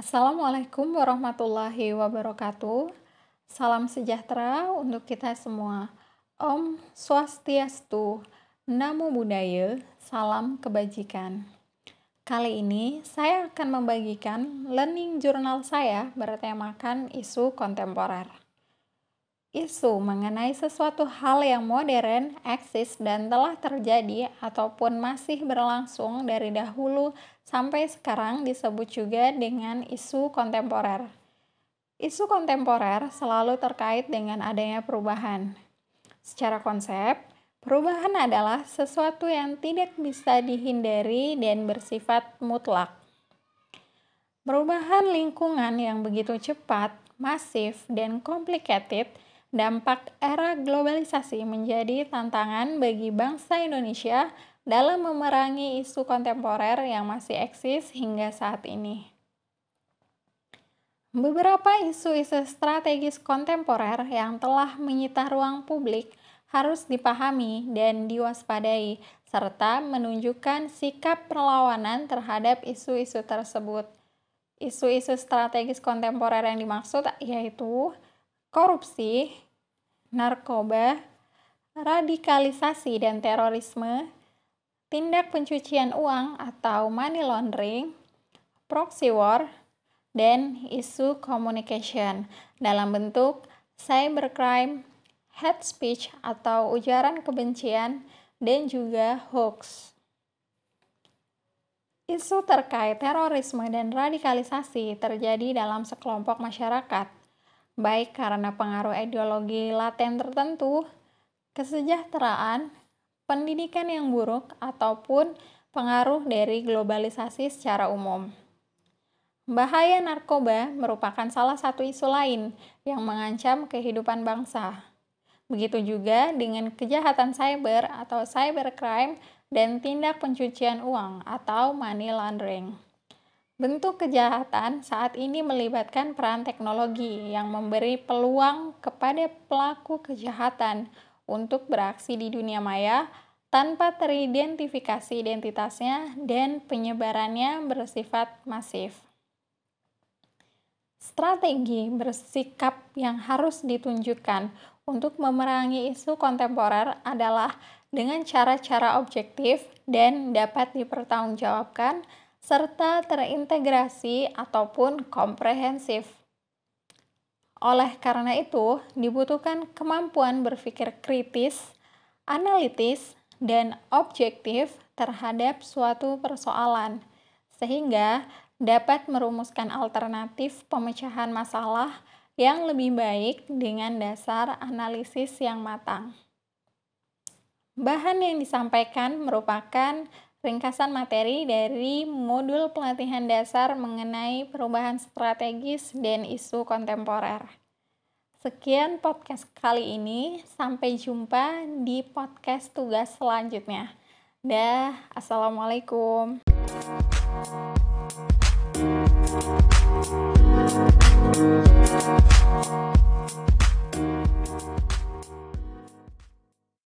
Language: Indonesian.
Assalamualaikum warahmatullahi wabarakatuh. Salam sejahtera untuk kita semua. Om Swastiastu, Namo Buddhaya, salam kebajikan. Kali ini saya akan membagikan learning journal saya bertemakan isu kontemporer isu mengenai sesuatu hal yang modern, eksis, dan telah terjadi ataupun masih berlangsung dari dahulu sampai sekarang disebut juga dengan isu kontemporer. Isu kontemporer selalu terkait dengan adanya perubahan. Secara konsep, perubahan adalah sesuatu yang tidak bisa dihindari dan bersifat mutlak. Perubahan lingkungan yang begitu cepat, masif, dan complicated – dampak era globalisasi menjadi tantangan bagi bangsa Indonesia dalam memerangi isu kontemporer yang masih eksis hingga saat ini. Beberapa isu-isu strategis kontemporer yang telah menyita ruang publik harus dipahami dan diwaspadai, serta menunjukkan sikap perlawanan terhadap isu-isu tersebut. Isu-isu strategis kontemporer yang dimaksud yaitu korupsi, narkoba, radikalisasi dan terorisme, tindak pencucian uang atau money laundering, proxy war, dan isu communication dalam bentuk cybercrime, hate speech atau ujaran kebencian, dan juga hoax. Isu terkait terorisme dan radikalisasi terjadi dalam sekelompok masyarakat baik karena pengaruh ideologi laten tertentu, kesejahteraan, pendidikan yang buruk, ataupun pengaruh dari globalisasi secara umum. Bahaya narkoba merupakan salah satu isu lain yang mengancam kehidupan bangsa. Begitu juga dengan kejahatan cyber atau cybercrime dan tindak pencucian uang atau money laundering. Bentuk kejahatan saat ini melibatkan peran teknologi yang memberi peluang kepada pelaku kejahatan untuk beraksi di dunia maya tanpa teridentifikasi identitasnya dan penyebarannya bersifat masif. Strategi bersikap yang harus ditunjukkan untuk memerangi isu kontemporer adalah dengan cara-cara objektif dan dapat dipertanggungjawabkan serta terintegrasi ataupun komprehensif. Oleh karena itu, dibutuhkan kemampuan berpikir kritis, analitis, dan objektif terhadap suatu persoalan, sehingga dapat merumuskan alternatif pemecahan masalah yang lebih baik dengan dasar analisis yang matang. Bahan yang disampaikan merupakan ringkasan materi dari modul pelatihan dasar mengenai perubahan strategis dan isu kontemporer. Sekian podcast kali ini, sampai jumpa di podcast tugas selanjutnya. Dah, assalamualaikum.